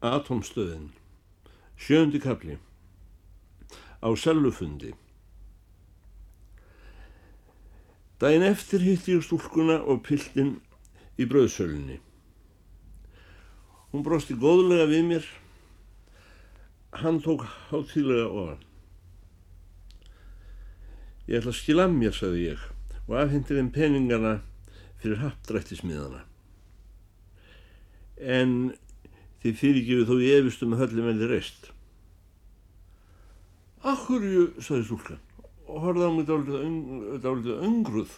Atomstöðin Sjöndi kapli Á sellufundi Dæin eftir hitti ég stúlkuna og piltin í bröðsölunni. Hún brosti góðlega við mér. Hann tók hátíðlega ofan. Ég ætla að skila mér, sagði ég, og afhendi þeim peningana fyrir hapdrættismiðana. En þið fyrirgefið þó ég efistum að höllum veldi reist. Akkurju, sagði stúlkan og horfði á mig dálítið öngruð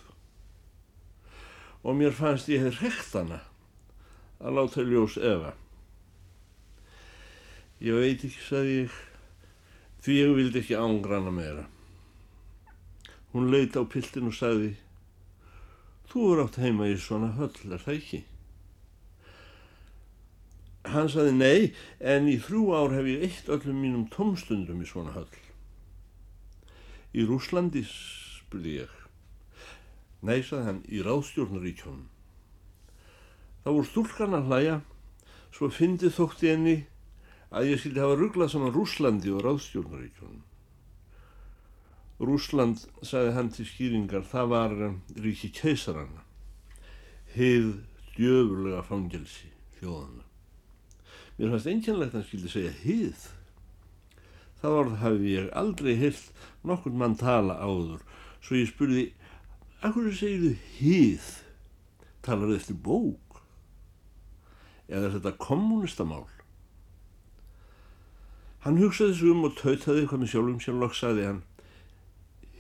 og mér fannst ég hefði rekt hana að láta ljós efa. Ég veit ekki, sagði ég, því ég vildi ekki ángrana meira. Hún leiti á piltin og sagði, þú er átt heima í svona höll, er það ekki? Hann sagði, nei, en í þrjú ár hef ég eitt öllum mínum tómstundum í svona höll. Í Rúslandi, spurði ég. Nei, sagði hann, í ráðstjórnaríkjónum. Það voru stúlkan að hlæja, svo fyndið þótti henni að ég skildi hafa rugglað saman Rúslandi og ráðstjórnaríkjónum. Rúsland, sagði hann til skýringar, það var ríki keisarana, heið djöfurlega fangelsi þjóðana. Mér fannst einkennlegt að hann skildi segja heið. Það orð hafi ég aldrei heilt nokkur mann tala áður, svo ég spurði, akkur segir þið hýð? Talar þið eftir bók? Eða er þetta kommunistamál? Hann hugsaði þessu um og tautaði hvað með sjálfum sjálf sagði hann,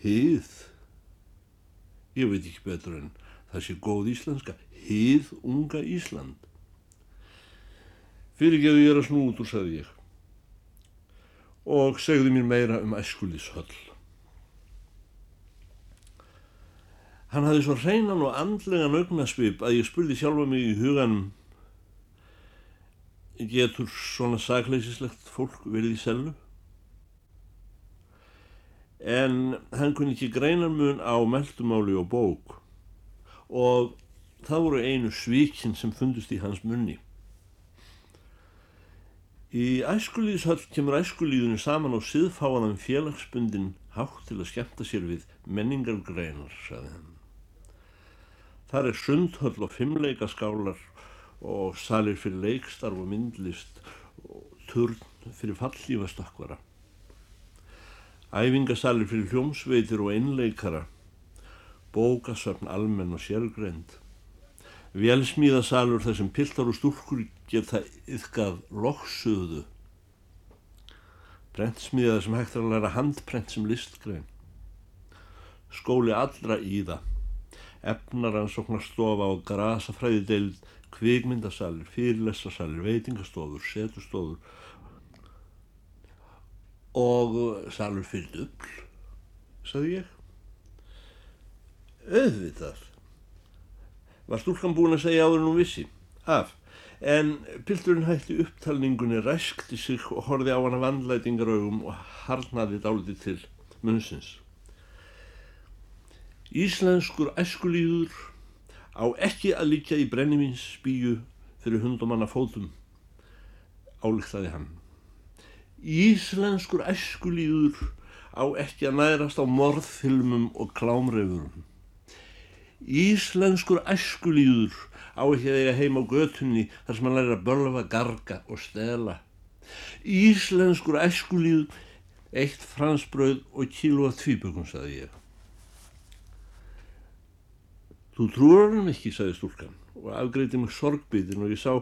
hýð? Ég veit ekki betur en það sé góð íslenska, hýð unga Ísland. Fyrirgeðu ég er að snúður, sagði ég og segði mér meira um æskulíshöll. Hann hafði svo hreinan og andlegan augnarsvip að ég spurði sjálfa mig í huganum getur svona sakleysislegt fólk verið í sellu? En hann kunni ekki greinarmun á meldumáli og bók og það voru einu svíkinn sem fundust í hans munni. Í æskulíðshöll kemur æskulíðinu saman á siðfáðan félagsbundin hátt til að skemmta sér við menningargreinar, sagði hann. Þar er sundhöll og fimmleika skálar og salir fyrir leikstarf og myndlist og turn fyrir fallífastakvara. Æfingasalir fyrir hljómsveitir og einleikara, bókasöfn almenn og sérgrend velsmíðasalur þar sem piltar og stúrkur geta yfkað loksuðu brentsmíðaði sem hægt er að læra handprent sem listgrein. Skóli allra í það. Efnaransóknarstofa og grasafræði deild kvikmyndasalir, fyrirlessasalir, veitingastofur, setustofur og salur fyrir dubl, sagði ég. Öðvitað, var stúlkan búin að segja áður hún vissi? Af. En pilturinn hætti upptalningunni ræskti sig og horfi á hana vandlætingarögum og harnaði dáliti til munnsins. Íslenskur æskulíður á ekki að líka í brennimins spíu fyrir hundumanna fótum álíktaði hann. Íslenskur æskulíður á ekki að nærast á morðfilmum og klámreifurum Íslenskur æskulíður á ekki að eiga heim á götunni þar sem hann læri að bölfa, garga og stela. Íslenskur æskulíður, eitt fransbröð og kílu að tvíbökun, saði ég. Þú trúur hann ekki, saði stúlkan og afgreyti mig sorgbytin og ég sá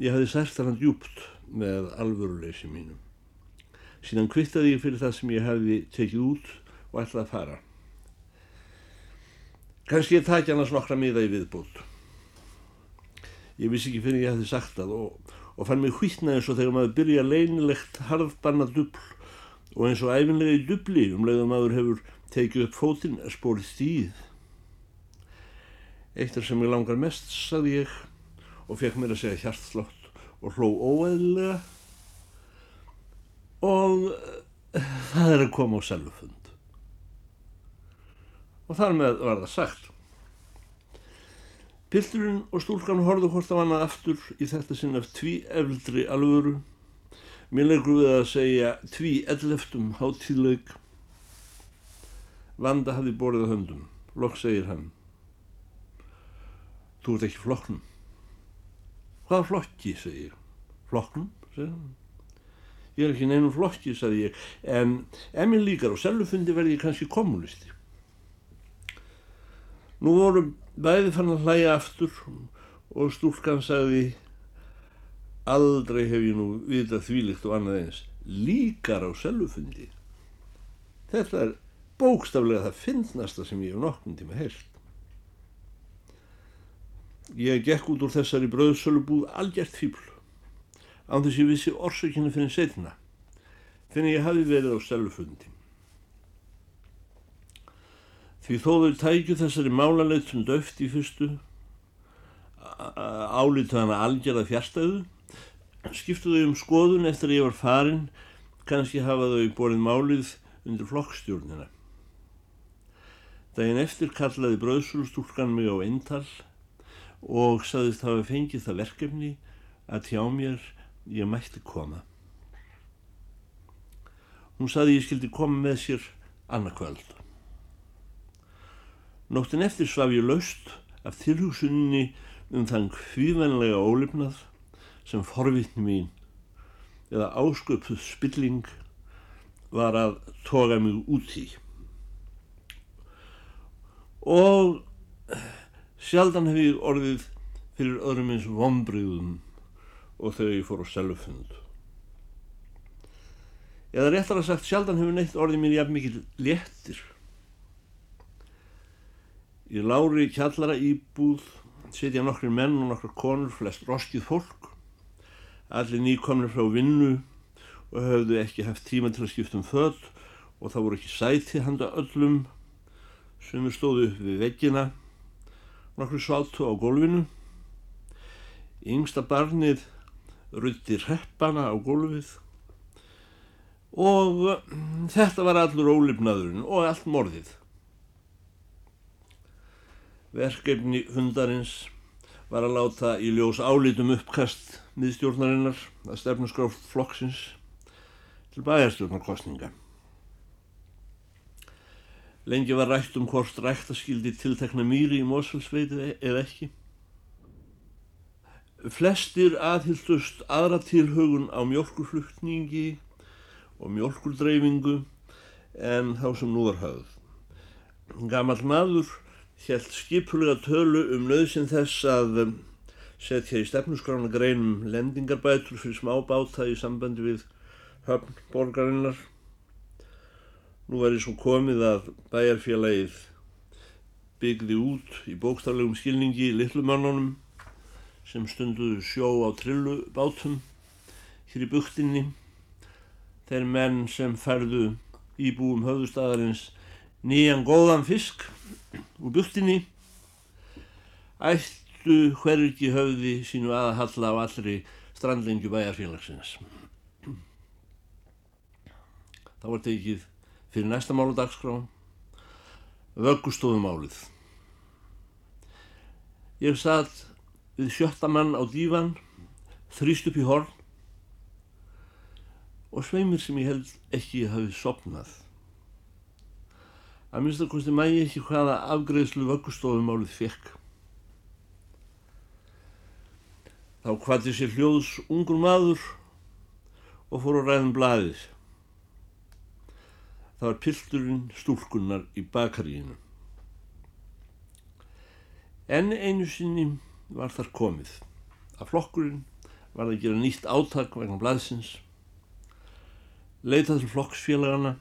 ég hafi sært hann djúpt með alvöruleysi mínum. Síðan kvittaði ég fyrir það sem ég hefði tekið út og ætlaði að fara. Kanski ég takja hann að snokra miða í viðbútt. Ég vissi ekki fyrir ég hefði sagt það og, og fann mig hvítna eins og þegar maður byrja leinilegt harðbanna dubl og eins og æfinlega í dubli um leiðum maður hefur tekið upp fótinn að spóri stíð. Eitt er sem ég langar mest, sagði ég og fekk mér að segja hjartflott og hló óæðilega og eh, það er að koma á selufund og þar með var það sagt. Pilturinn og stúlkan horðu hvort af hana aftur í þetta sinn af tví efldri alvöru Mér leikur við að segja tví elleftum hátíðlaug. Vanda hafi borðið að höndum. Lokk segir hann. Þú ert ekki flokknum. Hvað flokki, segir. Flokknum, segir hann. Ég er ekki neinum flokki, sagði ég, en ef mér líkar á seljufundi verði ég kannski kommunisti. Nú voru bæði fann að hlæja aftur og stúlkan sagði aldrei hef ég nú vitað þvílikt og annað eins líkar á seljufundi. Þetta er bókstaflega það finnasta sem ég hef nokkrum tíma heilt. Ég gekk út úr þessari bröðsölubúð algjört fíbl án þess ég vissi orsakinu fyrir setna fyrir ég hafi verið á seljufundi. Því þó þau tækju þessari málanleitum döft í fyrstu, álítu hana algjörða fjärstæðu, skiptu þau um skoðun eftir að ég var farin, kannski hafa þau borið málið undir flokkstjórnina. Daginn eftir kallaði bröðsúlstúlkan mig á eintal og saðist hafa fengið það verkefni að hjá mér ég mætti koma. Hún saði ég skildi koma með sér annarkvöld. Nóttin eftir svaf ég laust af tilhugsunni um þann hvíðvenlega ólefnað sem forvitni mín eða ásköpuð spilling var að toga mig út í. Og sjaldan hef ég orðið fyrir öðrum eins vombriðum og þegar ég fór á selufund. Eða réttar að sagt sjaldan hefur neitt orðið mér jafn mikið léttir Í lári kjallara íbúð setja nokkur menn og nokkur konur, flest roskið fólk, allir nýkomnir frá vinnu og höfðu ekki haft tíma til að skipta um född og það voru ekki sæti handa öllum sem stóðu upp við veggina, nokkur svátu á gólfinu. Yngsta barnið rutti reppana á gólfið og þetta var allur ólifnaðurinn og allt morðið. Verkefni fundarins var að láta í ljós álítum uppkast miðstjórnarinnar að stefnusgráft flokksins til bæjarstjórnarkostninga. Lengi var rætt um hvort ræktaskildi tiltekna mýri í Mosfellsveitu eða ekki. Flestir aðhyldust aðra tilhaugun á mjölkurflutningi og mjölkurdreyfingu en þá sem nú var höfð. Gamal maður helt skipulega tölu um nöðsinn þess að um, setja í stefnusgrána greinum lendingarbætur fyrir smábáta í sambandi við höfn borgarinnar. Nú er ég svo komið að bæjarfélagið byggði út í bókstaflegum skilningi litlumannunum sem stunduðu sjó á trillubátum hér í buktinni. Þeir menn sem ferðu íbúum höfðustæðarins nýjan góðan fisk úr buktinni ættu hvergi höfði sínu aðhalla á allri strandlengju bæjarfélagsins. Það var tekið fyrir næsta málu dagskrá vöggustofumálið. Ég satt við sjöttamann á dívan, þrýst upp í horn og sveimir sem ég held ekki hafi sopnað að minnst að kosti mægi ekki hvaða afgreðslu vöggustofumálið fekk. Þá hvati sér hljóðs ungur maður og fór að ræðum blaðið. Það var pilturinn stúlkunnar í bakaríinu. Enn einu sinni var þar komið. Að flokkurinn var að gera nýtt áttak vegna blaðsins, leitað til flokksfélagana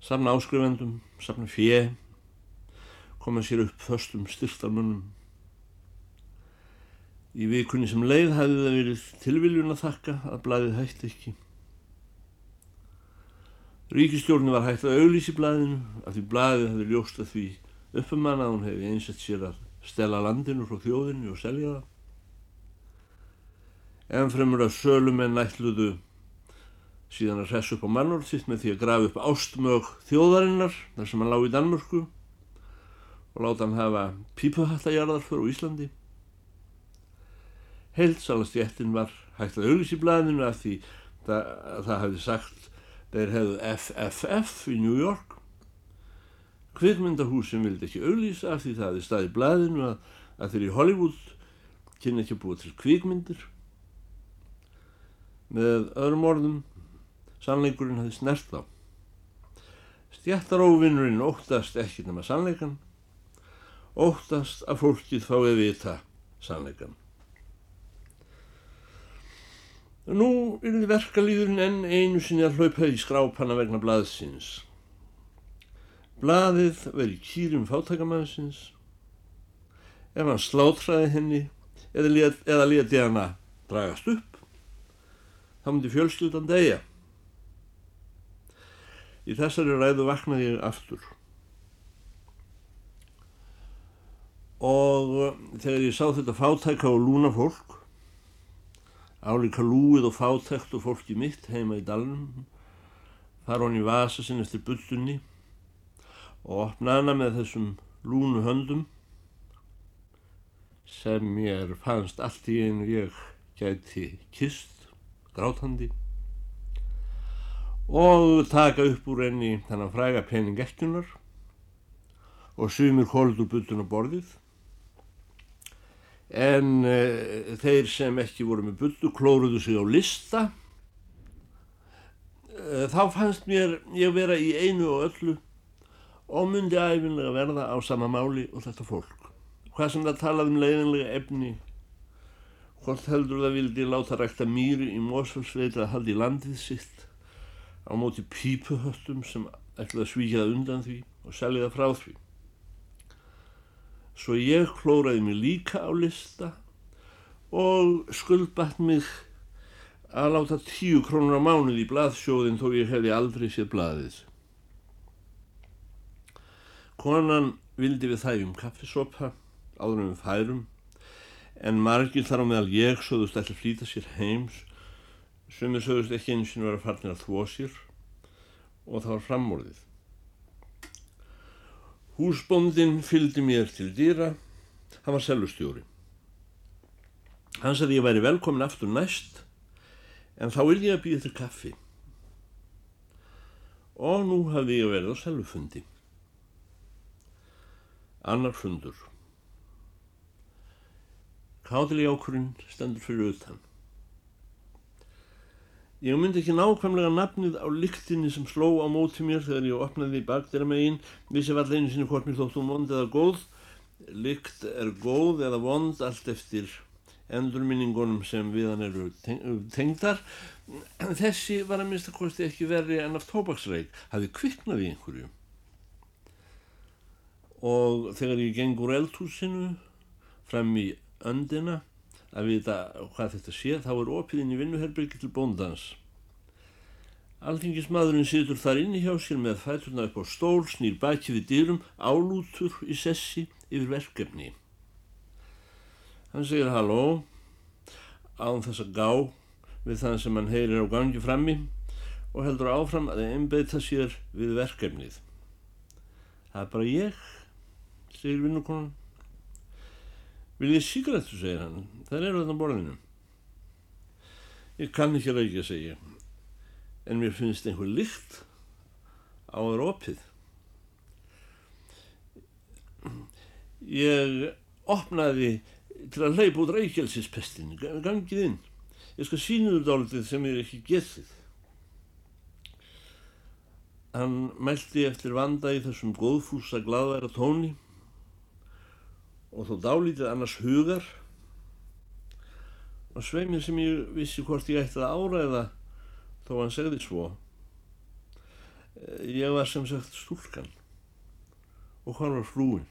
safna áskrifendum, safna fjö, koma sér upp föstum styrtarmönnum. Í vikunni sem leið hefði það verið tilviljun að þakka að blæðið hætti ekki. Ríkistjórni var hægt að auðlýsi blæðinu að því blæðið hefði ljóst að því uppumann að hún hefði einsett sér að stela landinu frá þjóðinu og selja það. En fremur að sölumenn ætluðu síðan að hressa upp á mannord sitt með því að grafa upp ástmög þjóðarinnar þar sem hann lág í Danmörku og láta hann hafa pípuhattajarðar fyrir Íslandi. heilsalastjættin var hægt að auglýsa í blæðinu af því það, það hefði sagt þeir hefðu FFF í New York kvikmyndahúsin vildi ekki auglýsa af því það hefði staðið í blæðinu að, að þeir í Hollywood kynna ekki að búa til kvikmyndir með öðrum orðum sannleikurinn hefði snert á stjættaróvinnurinn óttast ekki nema sannleikan óttast að fólkið fái vita sannleikan Nú yrði verkalýðurinn enn einu sinni að hlaupa í skrápana vegna blaðsins. Blaðið veri kýrum fátækamæðsins ef hann sláttraði henni eða leti hana dragast upp þá myndi fjölskyldan degja í þessari ræðu vaknaði ég aftur. Og þegar ég sá þetta fátæka og lúna fólk álíka lúið og fátækt og fólki mitt heima í dalnum fara hon í vasa sinn eftir bullunni og opnaði hana með þessum lúnu höndum sem mér fannst allt í einu ég gæti kist, grátandi og taka upp úr enni þannig að fræga pening ekkunar og sumir hóldur butun á borðið. En e, þeir sem ekki voru með butu klóruðu sig á lista. E, þá fannst mér ég vera í einu og öllu og myndi æfinlega verða á sama máli og þetta fólk. Hvað sem það talað um leiðinlega efni, hvort heldur það vildi láta rækta mýri í Mósfellsveit að haldi landið sitt á móti pípuhöttum sem ætlaði að svíkja það undan því og selja það frá því. Svo ég klóraði mig líka á lista og skuldbatt mig að láta tíu krónur á mánuð í blaðsjóðin þó ég hefði aldrei séð blaðið. Konan vildi við þægjum kaffisopa áður um færum en margir þar á meðal ég sögðust ætla að flýta sér heims sem er sögðust ekki eins og vera farnir að þvó sér og það var framorðið. Húsbóndin fylgdi mér til dýra, hann var selustjóri. Hann sagði ég væri velkomin aftur næst en þá vil ég að býða til kaffi og nú hafði ég verið á selufundi. Annar fundur. Kádiljákurinn stendur fyrir utan. Ég myndi ekki nákvæmlega nafnið á lyktinni sem sló á móti mér þegar ég opnaði í bakdera megin, vissi var einu sinni hvort mér þóttum vond eða góð. Lykt er góð eða vond allt eftir endurminningunum sem við hann eru tengdar. Þessi var að minnst að kosti ekki verri en af tópaksreik, hafi kviknað í einhverju og þegar ég geng úr eldhúsinu fram í öndina að vita hvað þetta sé þá er opiðinn í vinnuherbyrgi til bóndans Alþingismadurinn situr þar inni hjá sér með fæturna upp á stól, snýr baki við dýrum, álútur í sessi yfir verkefni. Hann segir halló, án þess að gá við þann sem hann heyrir á gangi frammi og heldur áfram að einbeita sér við verkefnið. Það er bara ég segir vinnukonan. Vil ég síkrættu, segir hann, það eru þarna borðinu. Ég kann ekki rækja, segja, en mér finnst einhver lykt á þér opið. Ég opnaði til að hleypa út rækjálsispestin, gangið inn. Ég skal sína þú dálitið sem ég ekki getið. Hann mælti eftir vanda í þessum góðfúsa gladværa tóni og þó dálítið annars hugar. Og sveimir sem ég vissi hvort ég ætti að áræða þó hann segði svo ég var sem sagt stúlkan og hvað var frúin.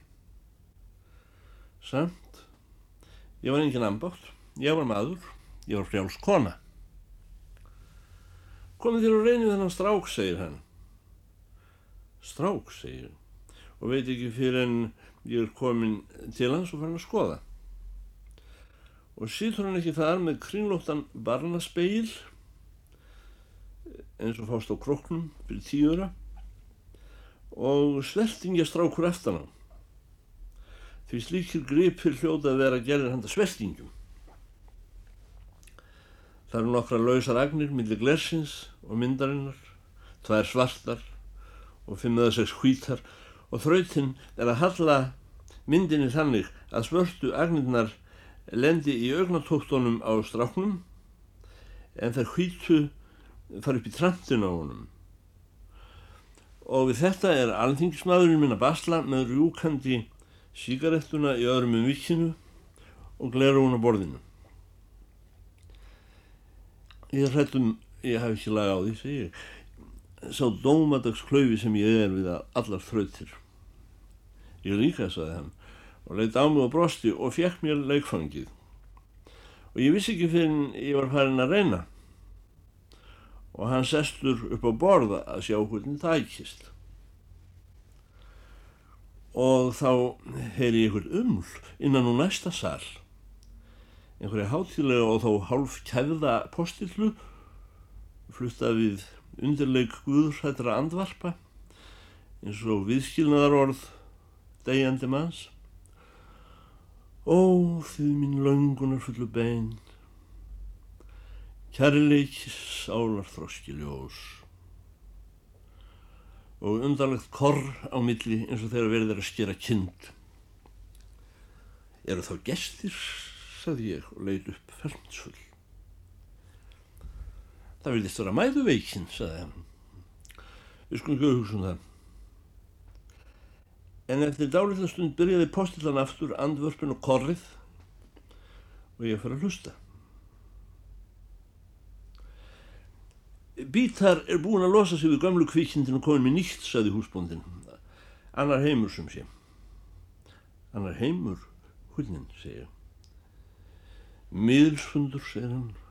Samt ég var engin ambátt ég var maður, ég var frjáls kona. Komið þér og reynið þennan strák segir hann. Strák segir. Og veit ekki fyrir en ég er komin til hans og farin að skoða. Og sýtur hann ekki þar með krínlóttan barnaspeil eins og fást á kroknum fyrir tíura og sveltingja strákur eftir hann því slíkir gripir hljóta að vera að gera handa sveltingjum. Það eru nokkra lausar agnir millir glessins og myndarinnar, tvær svartar og fimm eða sex hvítar og þrautinn er að halla myndinni þannig að svörtu agnirnar lendi í augnatóktónum á stráknum en þær hvítu fara upp í trantun á honum. Og við þetta er alþingismadurinn minna basla með rjúkandi síkarettuna í öðrum um vikinu og glera hún á borðinu. Ég hrættum, ég hef ekki laga á því, segi ég, sá dómadagsklaufi sem ég er við allar þrautir. Ég líka, saði hann, og leitt á mig og brosti og fekk mér leikfangið. Og ég vissi ekki fyrir ég var farin að reyna. Og hann sestur upp á borða að sjá hvernig það ekkist og þá heyri ég einhvern uml innan úr næsta sall einhverja hátilega og þó hálf kæða postillu flutta við undirleik guðrættra andvarpa eins og viðskilnaðar orð degjandi manns Ó því mín laungunar fullu bein kærleikis álar þroskiljós og undarlegt korr á milli eins og þegar verður að skera kind. Eru þá gestir, sagði ég og leid upp felmsfull. Það vilist vera mæðuveikinn, sagði hann. Við skulum ekki hugsa um það. En eftir dálitla stund byrjaði postillan aftur andvörpun og korrið og ég fyrir að hlusta. Bítar er búin að losa sig við gamlu kvikindin og komin með nýtt, saði húsbóndin. Annar heimur sem sé. Annar heimur, húnnin, segja. Miðelsfundur, segir hann.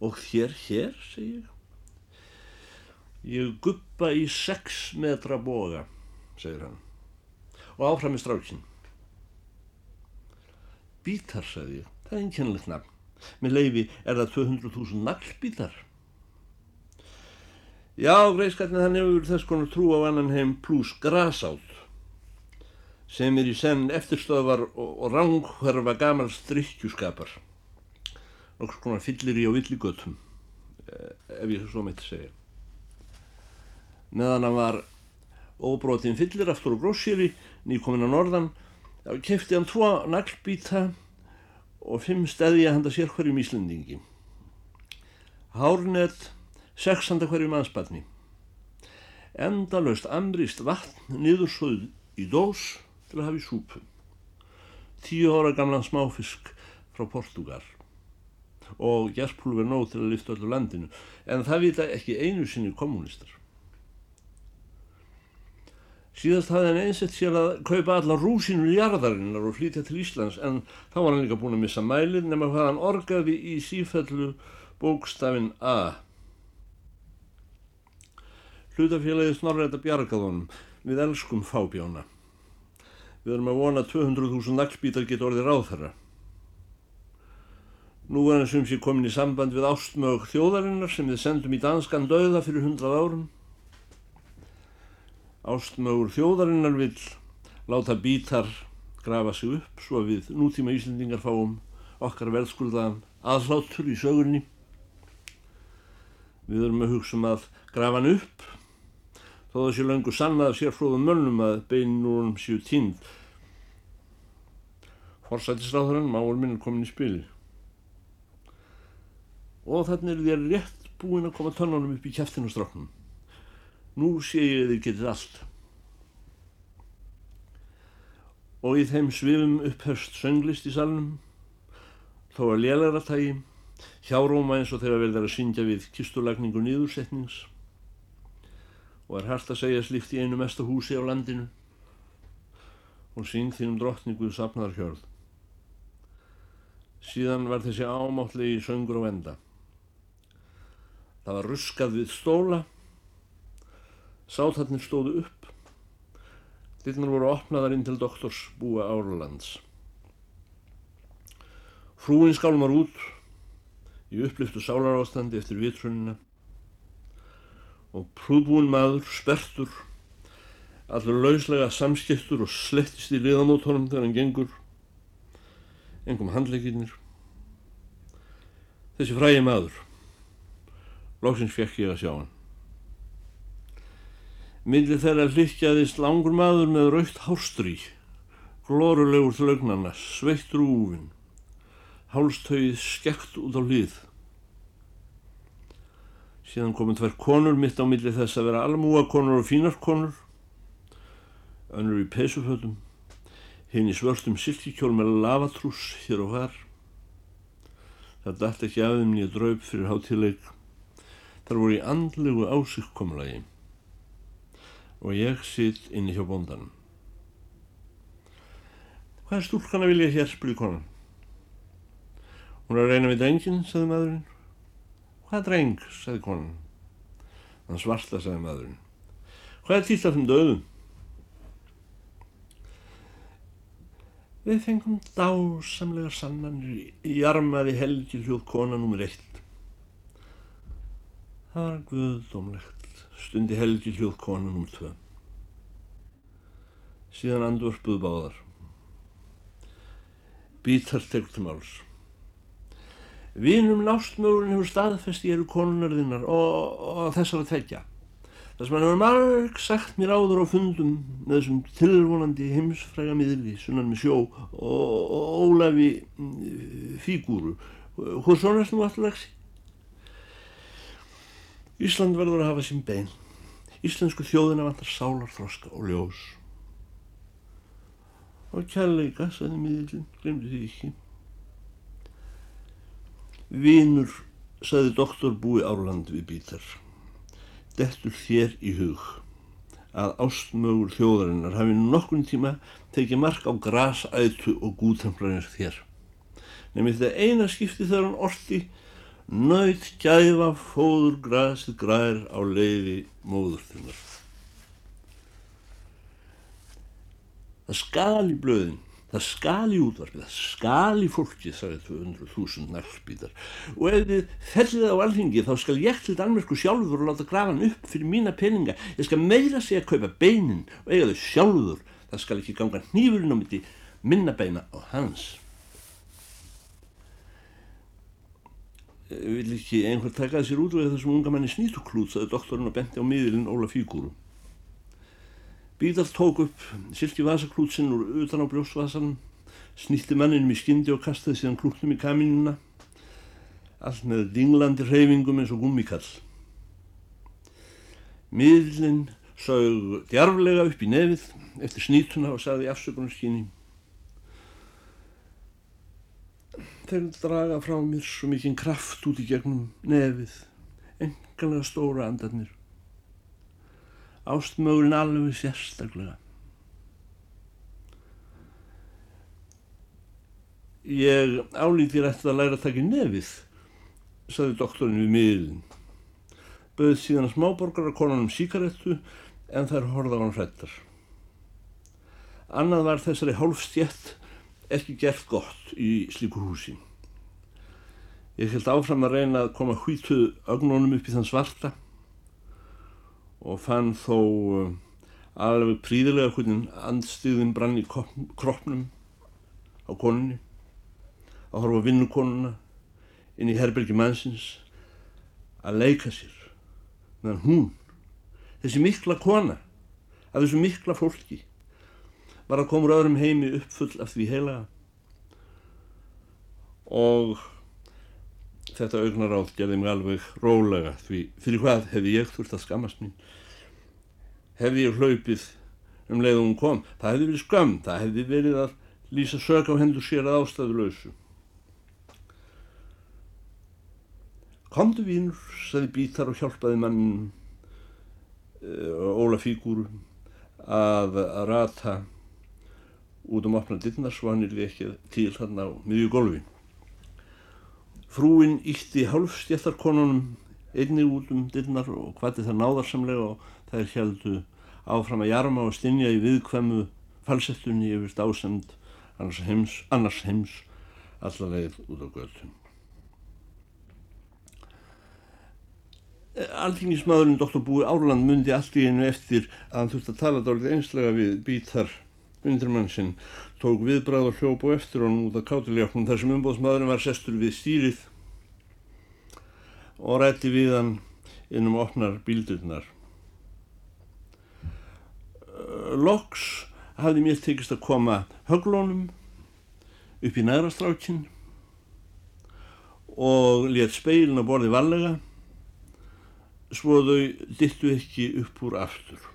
Og þér hér, segja. Ég guppa í sex metra boga, segir hann. Og áfram með strákinn. Bítar, sagði ég. Það er einkennilegt nafn. Með leifi er það 200.000 naglbítar. Já, greiðskallin hann hefur þess konar trú á annan heim pluss grasátt sem er í senn eftirstöðvar og, ránghverfa gamals drikkjuskapar. Nokkur konar fyllir í á villigötum, eh, ef ég svo meitt segja. Meðan hann var óbrótinn fyllir aftur á grósýri, nýkominn á norðan, kefti hann tvo naglbíta og fimm stæði að handa sér hverjum Íslandingi. Hárnett, sex handa hverjum anspanni. Endalöst amrist vatn niðursóð í dós til að hafa í súpu. Tíu ára gamlan smáfisk frá Portugal og gerðpulver nóg til að lifta öllu landinu en það vita ekki einu sinni kommunistar. Síðast hafði hann einsett sér að kaupa alla rúsinur jarðarinnar og flytja til Íslands en þá var hann líka búin að missa mælið nema hvað hann orgaði í sífellu bókstafin A. Hlutafélagið snorræta bjargaðunum við elskum fábjóna. Við erum að vona 200.000 naglbítar geta orðið ráð þeirra. Nú er hann sem sé komin í samband við ástmög þjóðarinnar sem við sendum í danskan döða fyrir hundrað árum ástmögur þjóðarinnar vil láta bítar grafa sig upp svo að við nútíma Íslendingar fáum okkar verðskuldaðan aðhlátur í sögurni. Við erum að hugsa um að grafa hann upp þó það sé löngu sannað sér fróðum mönnum að beinin úr hann séu tínd. Forsættisráðurinn, máur minn er komin í spili. Og þannig er þér rétt búin að koma tönnunum upp í kæftinu stráknum. Nú sé ég að þið getið allt. Og í þeim svifum upphörst sönglist í salnum, þó að lélæra tægi, hjáróma eins og þegar verður að syngja við kistulagningu nýðursetnings og er hægt að segja slíkt í einu mesta húsi á landinu og syng þínum drottninguð sapnaðar hjörð. Síðan var þessi ámáttlegi söngur á enda. Það var ruskað við stóla Sátarnir stóðu upp. Dilnar voru opnaðar inn til doktors búa Árlands. Frúin skálmar út í uppliftu sálarástandi eftir vitrunina og prúðbúin maður, spertur, allur lauslega samskiptur og slettist í liðamótonum þegar hann gengur, engum handleikinnir. Þessi frægi maður. Lóksins fekk ég að sjá hann. Millir þeirra hlikkjaðist langur maður með raukt hárstrí, glorulegur þlögnarna, sveitt rúfin, hálstauð skekt út á hlið. Síðan komum tvær konur mitt á milli þess að vera almúa konur og fínar konur, önnur í pesufötum, hinn í svörstum silkikjól með lavatrús hér og hvar. Það dætt ekki af þeim nýja draup fyrir hátileik. Þar voru í andlegu ásykkomlagi og ég sitt inni hjá bóndanum. Hvað er stúlkan að vilja hér, spurði konan. Hún er að reyna við drengin, sagði maðurinn. Hvað dreng, sagði konan. Hann svarta, sagði maðurinn. Hvað er týtt af þeim döðum? Við fengum dásamlega sannanir í armaði helgi hljóð kona nr. 1. Það var guðdómlegt, stundi helgi hljóð kona nr. 2. Síðan andvörpuð báðar. Bítar tegtum áls. Vinum nástmögurinn hefur staðfest ég eru konunarðinnar og, og þessar að tekja. Sem hann hefur marg sagt mér áður á fundum með þessum tilvonandi heimsfræga miðli, sunnan með sjó og, og Ólafi mm, fígúru. Hvor svona er nú alltaf Ísland verður að hafa sín bein. Íslensku þjóðina vantar sálarþroska og ljós. Og kærleika, sagði miðlinn, glemdi því ekki. Vínur, sagði doktor Búi Árland við Bítar dettur þér í hug að ástmögur þjóðarinnar hafi nokkun tíma tekið mark á grasætu og gútemplarnir þér. Nefnir þetta eina skipti þegar hann orti nöyt gæfa fóður grasið grær á leiði móður þinnar. Það skal í blöðin Það skal í útvarfið, það skal í fólki, sagði 200.000 nærspítar. Og ef þið fellið á alþingi þá skal ég til Danmörku sjálfur og láta grafa hann upp fyrir mína peninga. Ég skal meira sig að kaupa beinin og eiga þau sjálfur. Það skal ekki ganga hnífurinn á mitti minna beina á hans. Vil ekki einhver taka þessir útvöðu þessum unga manni snýtuklút, sagði doktorinn og benti á miðilinn Óla Fígúru. Bíðar tók upp silki vasaklútsinn úr utan á brjósvasan, snýtti manninum í skyndi og kastaði síðan klúknum í kaminuna, allt með dinglandi reyfingum eins og gummikall. Miðlinn sög djarflega upp í nefið eftir snýtuna og sagði í afsökunarskynni Þeir draga frá mér svo mikinn kraft út í gegnum nefið, engalega stóra andarnir ástmögulinn alveg sérstaklega. Ég álítir eftir að læra að taka í nefið, saði doktorinn við miðlinn. Böðið síðan smáborgar að konunum síkarettu en þær horða á hann hrættar. Annað var þessari hálfstjett ekki gert gott í slíkur húsi. Ég held áfram að reyna að koma hvítuð ögnónum upp í þann svarta og fann þó uh, alveg príðilega hvernig andstiðin brann í kroppnum á konunni að horfa vinnukonuna inn í herbergi mannsins að leika sér meðan hún, þessi mikla kona af þessu mikla fólki var að koma úr öðrum heimi uppfull af því heilaga og þetta augnaráð gerði mig alveg rólega því fyrir hvað hefði ég þurft að skammast mín? Hefði ég hlaupið um leið og hún kom? Það hefði verið skam, það hefði verið að lýsa sök á hendur sér að ástæðu lausu Komdu vínur, saði Bítar og hjálpaði mann uh, Óla Fígúru að, að rata út um opna dittnar svo hann er við ekki til þarna á miðju golfi Frúin ítti hálfstjættarkonunum einni út um dittnar og hvati það náðarsamlega og þær heldu áfram að jarma og stinja í viðkvæmu falsettunni yfir dásend annars heims, annars heims allaveg út á göttum. Alþingismadurinn Dr. Búi Árland myndi allt í einu eftir að hann þurfti að tala dálítið einslega við bítar undirmann sinn, tók viðbræð og hljóp og eftir honum út af kátiljáknum þar sem umbóðsmadurinn var sestur við stýrið og rætti við hann innum opnar bíldurnar. Loks hafði mér tekist að koma höglónum upp í næðrastrákinn og let speilin á borði vallega svo þau dittu ekki upp úr aftur.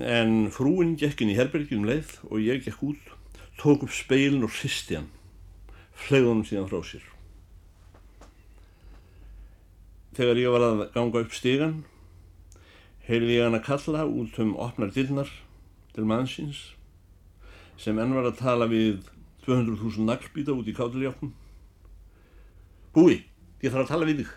En frúin gekk inn í herbergjum leið og ég gekk út, tók upp speilin og hristi hann, flegði honum síðan frá sér. Þegar ég var að ganga upp stígan, heilði ég hann að kalla út um opnar dyrnar til mannsins sem enn var að tala við 200.000 naglbýta út í kátiljáknum. Búi, ég þarf að tala við þig.